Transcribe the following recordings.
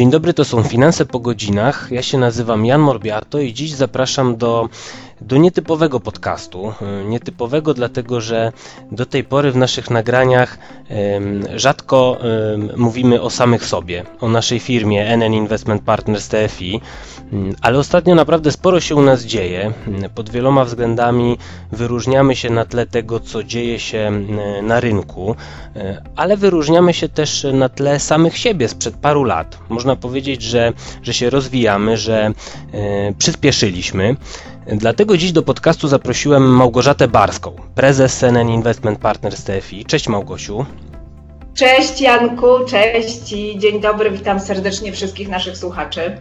Dzień dobry, to są Finanse po godzinach. Ja się nazywam Jan Morbiato i dziś zapraszam do do nietypowego podcastu. Nietypowego dlatego, że do tej pory w naszych nagraniach rzadko mówimy o samych sobie, o naszej firmie NN Investment Partners TFI, ale ostatnio naprawdę sporo się u nas dzieje. Pod wieloma względami wyróżniamy się na tle tego, co dzieje się na rynku, ale wyróżniamy się też na tle samych siebie sprzed paru lat. Można powiedzieć, że, że się rozwijamy, że e, przyspieszyliśmy. Dlatego dziś do podcastu zaprosiłem Małgorzatę Barską, prezes CNN Investment Partners TFI. Cześć Małgosiu. Cześć Janku, cześć i dzień dobry, witam serdecznie wszystkich naszych słuchaczy.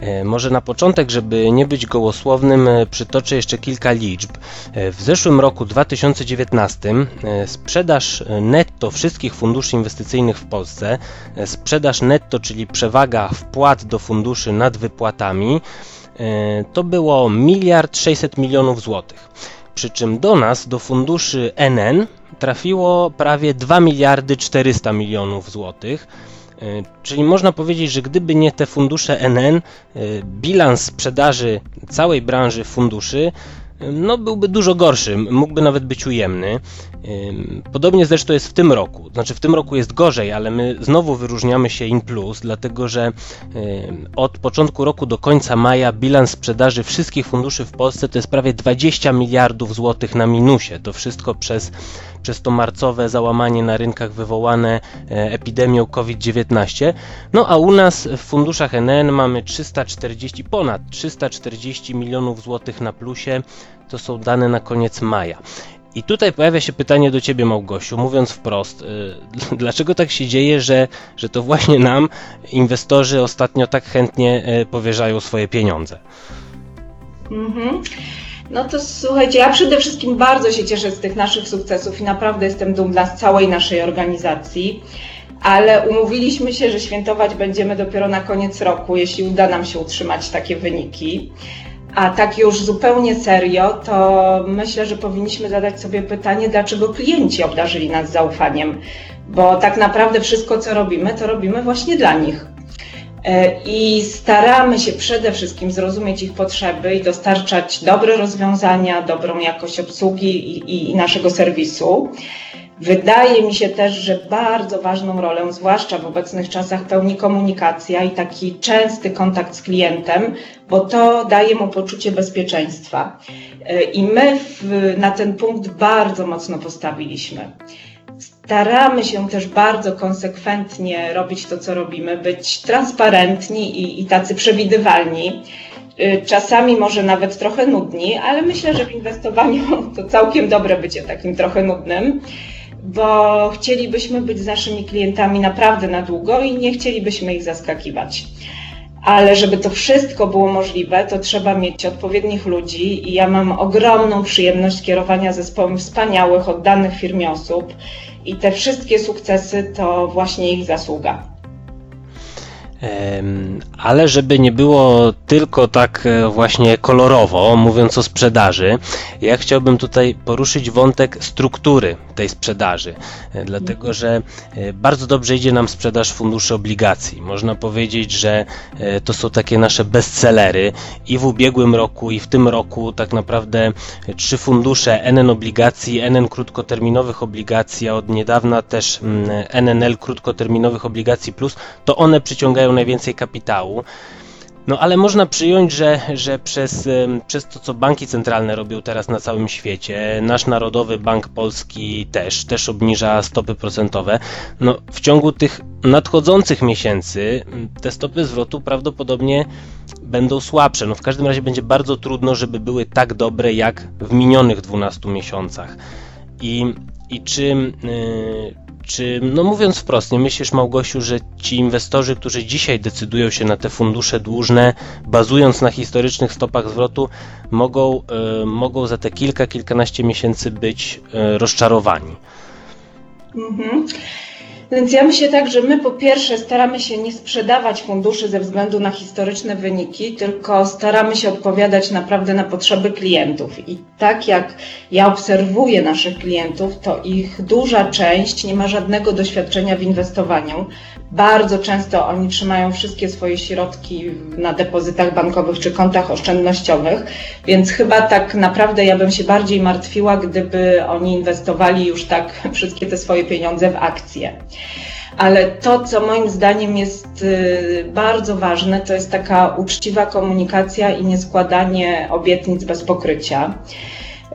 E, może na początek, żeby nie być gołosłownym, e, przytoczę jeszcze kilka liczb. E, w zeszłym roku 2019 sprzedaż netto wszystkich funduszy inwestycyjnych w Polsce, sprzedaż netto, czyli przewaga wpłat do funduszy nad wypłatami, to było miliard 600 milionów złotych. Przy czym do nas, do funduszy NN, trafiło prawie 2 miliardy 400 milionów złotych. E, czyli można powiedzieć, że gdyby nie te fundusze NN, e, bilans sprzedaży całej branży funduszy no byłby dużo gorszy, mógłby nawet być ujemny. Podobnie zresztą jest w tym roku. Znaczy w tym roku jest gorzej, ale my znowu wyróżniamy się in plus, dlatego że od początku roku do końca maja bilans sprzedaży wszystkich funduszy w Polsce to jest prawie 20 miliardów złotych na minusie. To wszystko przez, przez to marcowe załamanie na rynkach wywołane e, epidemią COVID-19. No a u nas w funduszach NN mamy 340, ponad 340 milionów złotych na plusie. To są dane na koniec maja. I tutaj pojawia się pytanie do Ciebie, Małgosiu, mówiąc wprost, y, dlaczego tak się dzieje, że, że to właśnie nam inwestorzy ostatnio tak chętnie y, powierzają swoje pieniądze? Mhm. No to słuchajcie, ja przede wszystkim bardzo się cieszę z tych naszych sukcesów i naprawdę jestem dumna z całej naszej organizacji, ale umówiliśmy się, że świętować będziemy dopiero na koniec roku, jeśli uda nam się utrzymać takie wyniki. A tak już zupełnie serio, to myślę, że powinniśmy zadać sobie pytanie, dlaczego klienci obdarzyli nas zaufaniem, bo tak naprawdę wszystko, co robimy, to robimy właśnie dla nich. E, I staramy się przede wszystkim zrozumieć ich potrzeby i dostarczać dobre rozwiązania, dobrą jakość obsługi i, i naszego serwisu. Wydaje mi się też, że bardzo ważną rolę, zwłaszcza w obecnych czasach, pełni komunikacja i taki częsty kontakt z klientem, bo to daje mu poczucie bezpieczeństwa. E, I my w, na ten punkt bardzo mocno postawiliśmy. Staramy się też bardzo konsekwentnie robić to, co robimy, być transparentni i, i tacy przewidywalni e, czasami może nawet trochę nudni, ale myślę, że w inwestowaniu to całkiem dobre bycie takim trochę nudnym bo chcielibyśmy być z naszymi klientami naprawdę na długo i nie chcielibyśmy ich zaskakiwać. Ale żeby to wszystko było możliwe, to trzeba mieć odpowiednich ludzi i ja mam ogromną przyjemność kierowania zespołem wspaniałych, oddanych firmie osób i te wszystkie sukcesy to właśnie ich zasługa. Ale żeby nie było tylko tak e, właśnie kolorowo, mówiąc o sprzedaży, ja chciałbym tutaj poruszyć wątek struktury tej sprzedaży, e, dlatego że e, bardzo dobrze idzie nam sprzedaż funduszy obligacji. Można powiedzieć, że to są takie nasze bestsellery i w ubiegłym roku, i w tym roku tak naprawdę trzy fundusze NN obligacji, NN krótkoterminowych obligacji, a od niedawna też NNL mm, krótkoterminowych obligacji plus, to one przyciągają najwięcej kapitału. No ale można przyjąć, że, że przez, przez to, co banki centralne robią teraz na całym świecie, nasz Narodowy Bank Polski też, też obniża stopy procentowe, no w ciągu tych nadchodzących miesięcy te stopy zwrotu prawdopodobnie będą słabsze. No w każdym razie będzie bardzo trudno, żeby były tak dobre jak w minionych 12 miesiącach. I, i czy, yy, czy, no mówiąc wprost, nie myślisz Małgosiu, że ci inwestorzy, którzy dzisiaj decydują się na te fundusze dłużne, bazując na historycznych stopach zwrotu, mogą, y, mogą za te kilka, kilkanaście miesięcy być y, rozczarowani? Mhm. Więc ja myślę tak, że my po pierwsze staramy się nie sprzedawać funduszy ze względu na historyczne wyniki, tylko staramy się odpowiadać naprawdę na potrzeby klientów. I tak jak ja obserwuję naszych klientów, to ich duża część nie ma żadnego doświadczenia w inwestowaniu. Bardzo często oni trzymają wszystkie swoje środki na depozytach bankowych czy kontach oszczędnościowych, więc chyba tak naprawdę ja bym się bardziej martwiła, gdyby oni inwestowali już tak wszystkie te swoje pieniądze w akcje. Ale to, co moim zdaniem jest y, bardzo ważne, to jest taka uczciwa komunikacja i nieskładanie obietnic bez pokrycia.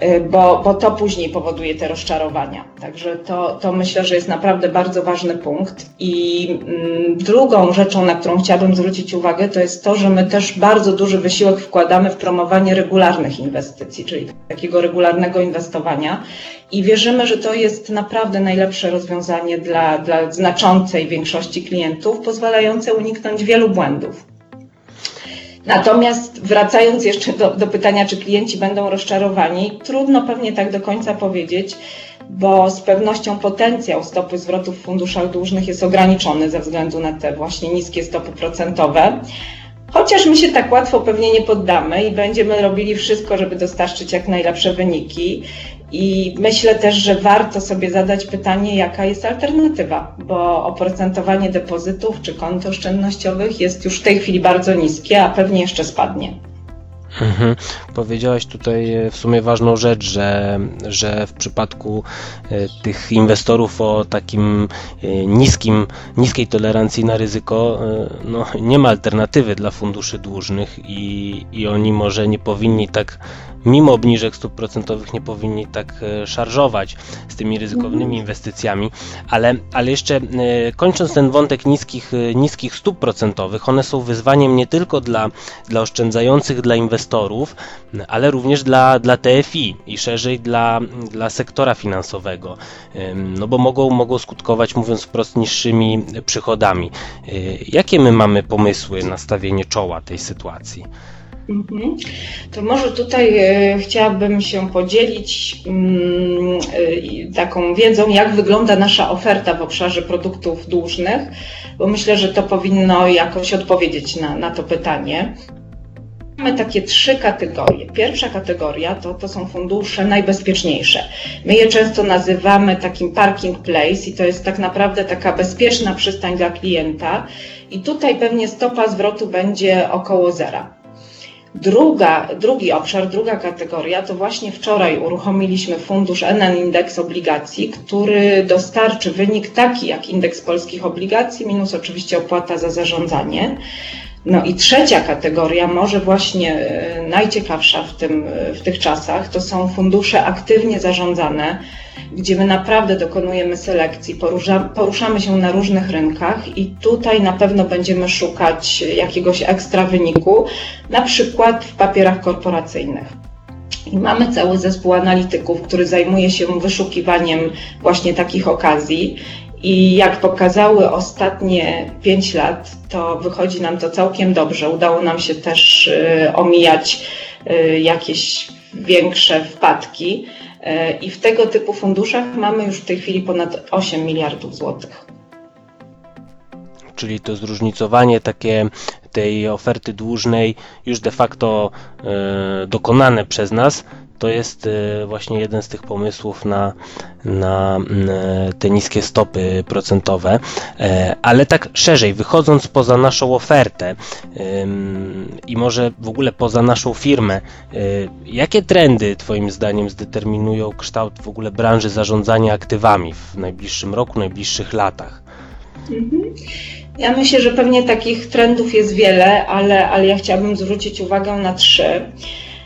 Y, bo, bo to później powoduje te rozczarowania. Także to, to myślę, że jest naprawdę bardzo ważny punkt. I mm, drugą rzeczą, na którą chciałabym zwrócić uwagę, to jest to, że my też bardzo duży wysiłek wkładamy w promowanie regularnych inwestycji, czyli takiego regularnego inwestowania. I wierzymy, że to jest naprawdę najlepsze rozwiązanie dla, dla znaczącej większości klientów, pozwalające uniknąć wielu błędów. Natomiast wracając jeszcze do, do, pytania, czy klienci będą rozczarowani, trudno pewnie tak do końca powiedzieć, bo z pewnością potencjał stopy zwrotu w funduszach dłużnych jest ograniczony ze względu na te właśnie niskie stopy procentowe. Chociaż my się tak łatwo pewnie nie poddamy i będziemy robili wszystko, żeby dostarczyć jak najlepsze wyniki. I myślę też, że warto sobie zadać pytanie, jaka jest alternatywa, bo oprocentowanie depozytów czy kont oszczędnościowych jest już w tej chwili bardzo niskie, a pewnie jeszcze spadnie. Mhm. Powiedziałaś tutaj e, w sumie ważną rzecz, że, że w przypadku e, tych inwestorów o takim e, niskim, niskiej tolerancji na ryzyko, no, nie ma alternatywy dla funduszy dłużnych i, i oni może nie powinni tak mimo obniżek stóp procentowych nie powinni tak e, szarżować z tymi ryzykownymi mhm. inwestycjami, ale, ale jeszcze e, kończąc ten wątek niskich, e, niskich stóp procentowych, one są wyzwaniem nie tylko dla, dla oszczędzających, dla inwestorów, ale również dla, dla TFI i szerzej dla, dla sektora finansowego, no bo mogą, mogą skutkować, mówiąc wprost, niższymi przychodami. Jakie my mamy pomysły na stawienie czoła tej sytuacji? Mhm. To może tutaj e, chciałabym się podzielić mm, e, taką wiedzą, jak wygląda nasza oferta w obszarze produktów dłużnych, bo myślę, że to powinno jakoś odpowiedzieć na, na to pytanie. Mamy takie trzy kategorie. Pierwsza kategoria to, to są fundusze najbezpieczniejsze. My je często nazywamy takim parking place i to jest tak naprawdę taka bezpieczna przystań dla klienta. I tutaj pewnie stopa zwrotu będzie około zera. Druga, drugi obszar, druga kategoria to właśnie wczoraj uruchomiliśmy fundusz NN Indeks Obligacji, który dostarczy wynik taki jak indeks polskich obligacji, minus oczywiście opłata za zarządzanie. No i trzecia kategoria, może właśnie e, najciekawsza w, tym, w tych czasach, to są fundusze aktywnie zarządzane, gdzie my naprawdę dokonujemy selekcji, porusza, poruszamy się na różnych rynkach i tutaj na pewno będziemy szukać jakiegoś ekstra wyniku, na przykład w papierach korporacyjnych. I mamy cały zespół analityków, który zajmuje się wyszukiwaniem właśnie takich okazji. I jak pokazały ostatnie 5 lat, to wychodzi nam to całkiem dobrze. Udało nam się też y, omijać y, jakieś większe wpadki. Y, I w tego typu funduszach mamy już w tej chwili ponad 8 miliardów złotych. Czyli to zróżnicowanie takie tej oferty dłużnej już de facto dokonane przez nas to jest e, właśnie jeden z tych pomysłów na, na e, te niskie stopy procentowe. E, ale tak szerzej, wychodząc poza naszą ofertę i może w ogóle poza naszą firmę, jakie trendy Twoim zdaniem zdeterminują kształt w ogóle branży zarządzania aktywami w najbliższym roku, najbliższych latach? Mhm. Ja myślę, że pewnie takich trendów jest wiele, ale, ale ja chciałabym zwrócić uwagę na trzy.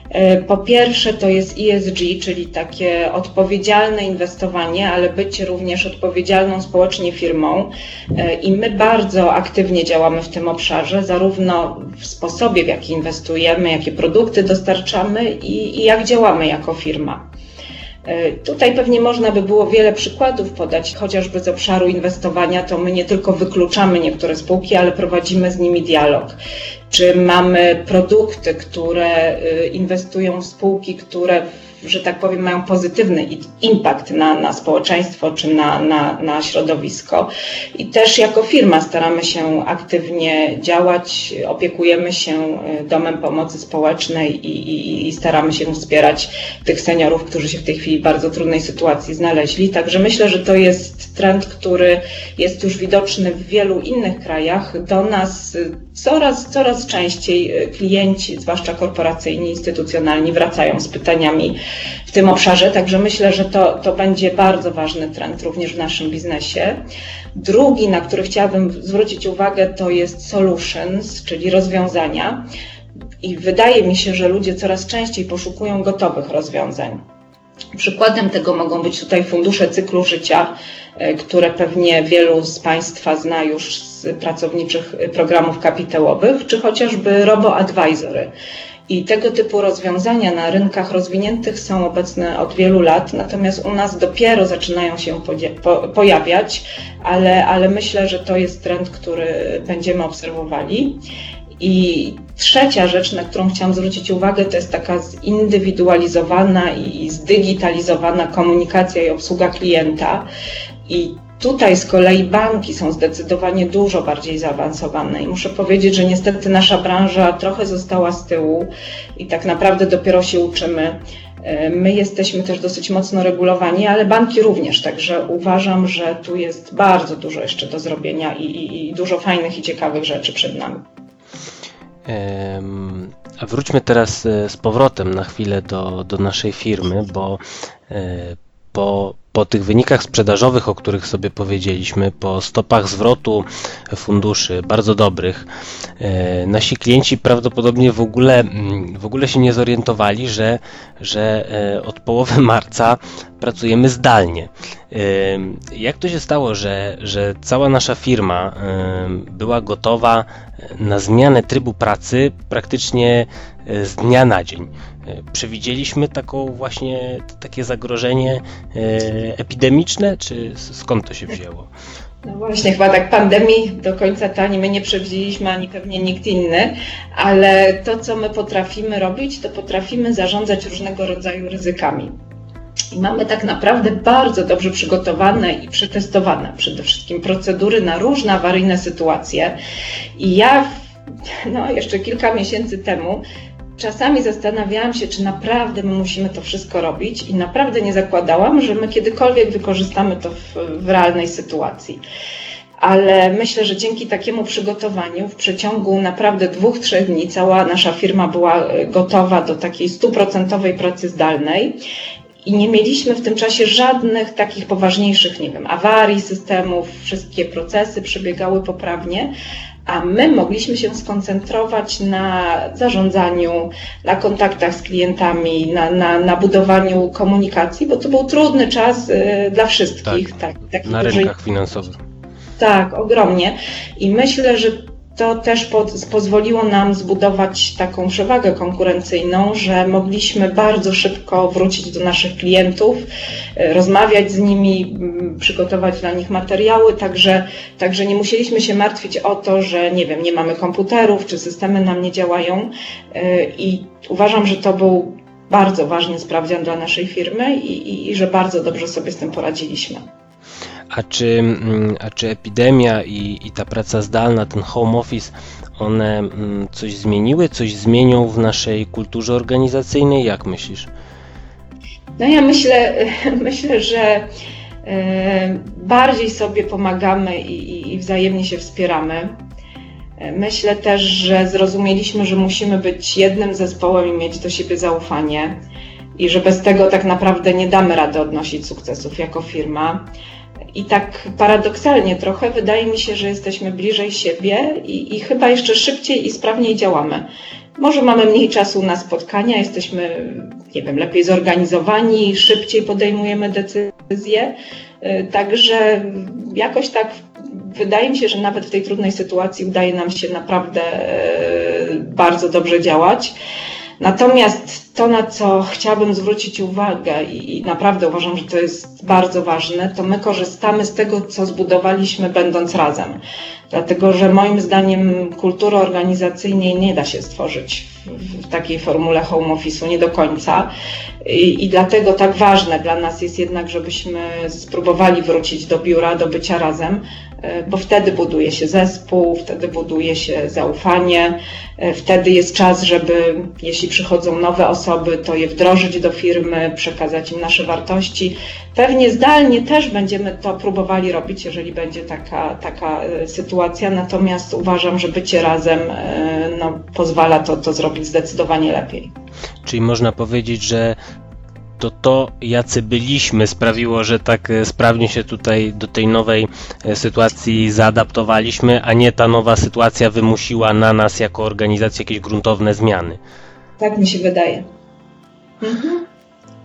E, po pierwsze to jest ESG, czyli takie odpowiedzialne inwestowanie, ale być również odpowiedzialną społecznie firmą. E, I my bardzo aktywnie działamy w tym obszarze, zarówno w sposobie, w jaki inwestujemy, jakie produkty dostarczamy i, i jak działamy jako firma. E, tutaj pewnie można by było wiele przykładów podać, chociażby z obszaru inwestowania, to my nie tylko wykluczamy niektóre spółki, ale prowadzimy z nimi dialog. Czy mamy produkty, które y, inwestują w spółki, które że tak powiem, mają pozytywny impact na, na społeczeństwo czy na, na, na środowisko. I też jako firma staramy się aktywnie działać, opiekujemy się Domem Pomocy Społecznej i, i, i staramy się wspierać tych seniorów, którzy się w tej chwili w bardzo trudnej sytuacji znaleźli. Także myślę, że to jest trend, który jest już widoczny w wielu innych krajach. Do nas coraz, coraz częściej klienci, zwłaszcza korporacyjni, instytucjonalni, wracają z pytaniami w tym obszarze. Także myślę, że to, to będzie bardzo ważny trend również w naszym biznesie. Drugi, na który chciałabym zwrócić uwagę, to jest solutions, czyli rozwiązania. I wydaje mi się, że ludzie coraz częściej poszukują gotowych rozwiązań. Przykładem tego mogą być tutaj fundusze cyklu życia, które pewnie wielu z Państwa zna już z pracowniczych programów kapitałowych, czy chociażby robo-advisory. I tego typu rozwiązania na rynkach rozwiniętych są obecne od wielu lat, natomiast u nas dopiero zaczynają się pojawiać, ale, ale myślę, że to jest trend, który będziemy obserwowali. I trzecia rzecz, na którą chciałam zwrócić uwagę, to jest taka zindywidualizowana i zdigitalizowana komunikacja i obsługa klienta. I Tutaj z kolei banki są zdecydowanie dużo bardziej zaawansowane i muszę powiedzieć, że niestety nasza branża trochę została z tyłu i tak naprawdę dopiero się uczymy. My jesteśmy też dosyć mocno regulowani, ale banki również, także uważam, że tu jest bardzo dużo jeszcze do zrobienia i, i, i dużo fajnych i ciekawych rzeczy przed nami. A wróćmy teraz e, z powrotem na chwilę do, do naszej firmy, bo e, po po tych wynikach sprzedażowych, o których sobie powiedzieliśmy, po stopach zwrotu funduszy bardzo dobrych, e, nasi klienci prawdopodobnie w ogóle, mm, w ogóle się nie zorientowali, że, że e, od połowy marca pracujemy zdalnie. Jak to się stało, że, że cała nasza firma była gotowa na zmianę trybu pracy praktycznie z dnia na dzień? Przewidzieliśmy taką właśnie takie zagrożenie epidemiczne, czy skąd to się wzięło? No właśnie, chyba tak pandemii do końca to ani my nie przewidzieliśmy, ani pewnie nikt inny, ale to, co my potrafimy robić, to potrafimy zarządzać różnego rodzaju ryzykami. I mamy tak naprawdę bardzo dobrze przygotowane i przetestowane przede wszystkim procedury na różne awaryjne sytuacje. I ja no, jeszcze kilka miesięcy temu czasami zastanawiałam się, czy naprawdę my musimy to wszystko robić i naprawdę nie zakładałam, że my kiedykolwiek wykorzystamy to w, w realnej sytuacji. Ale myślę, że dzięki takiemu przygotowaniu w przeciągu naprawdę dwóch, trzech dni cała nasza firma była e, gotowa do takiej stuprocentowej pracy zdalnej i nie mieliśmy w tym czasie żadnych takich poważniejszych, nie wiem, awarii systemów, wszystkie procesy przebiegały poprawnie, a my mogliśmy się skoncentrować na zarządzaniu, na kontaktach z klientami, na, na, na budowaniu komunikacji, bo to był trudny czas y, dla wszystkich. Tak, tak na rynkach finansowych. Tak, ogromnie. I myślę, że to też pozwoliło nam zbudować taką przewagę konkurencyjną, że mogliśmy bardzo szybko wrócić do naszych klientów, e, rozmawiać z nimi, przygotować dla nich materiały, także, także nie musieliśmy się martwić o to, że nie wiem, nie mamy komputerów, czy systemy nam nie działają e, i uważam, że to był bardzo ważny sprawdzian dla naszej firmy i, i, i że bardzo dobrze sobie z tym poradziliśmy. A czy, mm, a czy epidemia i, i ta praca zdalna, ten home office, one mm, coś zmieniły, coś zmienią w naszej kulturze organizacyjnej? Jak myślisz? No ja myślę, myślę że e, bardziej sobie pomagamy i, i wzajemnie się wspieramy. E, myślę też, że zrozumieliśmy, że musimy być jednym zespołem i mieć do siebie zaufanie i że bez tego tak naprawdę nie damy rady odnosić sukcesów jako firma. I tak paradoksalnie trochę wydaje mi się, że jesteśmy bliżej siebie i, i, chyba jeszcze szybciej i sprawniej działamy. Może mamy mniej czasu na spotkania, jesteśmy, nie wiem, lepiej zorganizowani, szybciej podejmujemy decyzje. Y, także jakoś tak wydaje mi się, że nawet w tej trudnej sytuacji udaje nam się naprawdę y, bardzo dobrze działać. Natomiast to, na co chciałabym zwrócić uwagę i, naprawdę uważam, że to jest bardzo ważne, to my korzystamy z tego, co zbudowaliśmy będąc razem. Dlatego, że moim zdaniem kultury organizacyjnej nie da się stworzyć w, takiej formule home office'u, nie do końca. I, I dlatego tak ważne dla nas jest jednak, żebyśmy spróbowali wrócić do biura, do bycia razem, bo wtedy buduje się zespół, wtedy buduje się zaufanie, e, wtedy jest czas, żeby jeśli przychodzą nowe osoby, to je wdrożyć do firmy, przekazać im nasze wartości. Pewnie zdalnie też będziemy to próbowali robić, jeżeli będzie taka, taka e, sytuacja, natomiast uważam, że bycie razem e, no, pozwala to, to zrobić zdecydowanie lepiej. Czyli można powiedzieć, że to to, jacy byliśmy, sprawiło, że tak e, sprawnie się tutaj do tej nowej e, sytuacji zaadaptowaliśmy, a nie ta nowa sytuacja wymusiła na nas jako organizację jakieś gruntowne zmiany. Tak mi się wydaje. Mhm.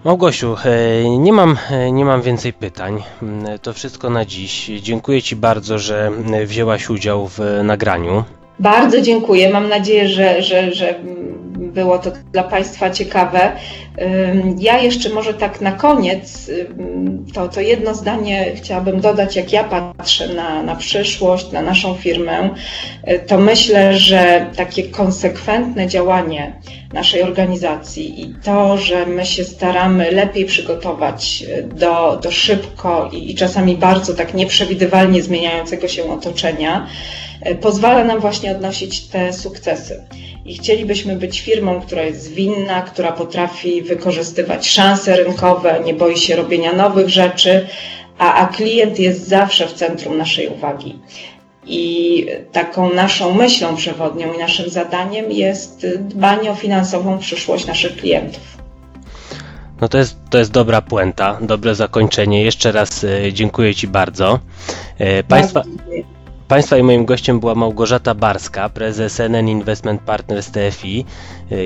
Małgosiu, e, nie mam, nie mam więcej pytań. Mm, To wszystko na dziś. Dziękuję Ci bardzo, że wzięłaś udział w nagraniu. Bardzo dziękuję. Mam nadzieję, że, że, że było to dla Państwa ciekawe. Ja jeszcze może tak na koniec, to, to jedno zdanie chciałabym dodać, jak ja patrzę na, na przyszłość, na naszą firmę, y, to myślę, że takie konsekwentne działanie naszej organizacji i to, że my się staramy lepiej przygotować y, do, do szybko i, czasami bardzo tak nieprzewidywalnie zmieniającego się otoczenia, y, pozwala nam właśnie odnosić te sukcesy. I chcielibyśmy być firmą, która jest zwinna, która potrafi wykorzystywać szanse rynkowe, nie boi się robienia nowych rzeczy, a, a klient jest zawsze w centrum naszej uwagi. I taką naszą myślą przewodnią i naszym zadaniem jest dbanie o finansową przyszłość naszych klientów. No to jest, to jest dobra puenta, dobre zakończenie. Jeszcze raz e, dziękuję Ci bardzo. E, Państwa, Bardzo dziękuję. Państwa i moim gościem była Małgorzata Barska, prezes NN Investment Partners TFI.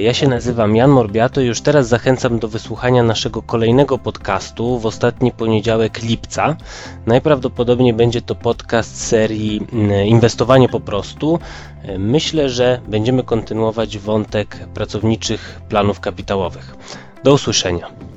Ja się nazywam Jan Morbiato i już teraz zachęcam do wysłuchania naszego kolejnego podcastu w ostatni poniedziałek lipca. Najprawdopodobniej będzie to podcast serii mm, Inwestowanie po prostu. Myślę, że będziemy kontynuować wątek pracowniczych planów kapitałowych. Do usłyszenia.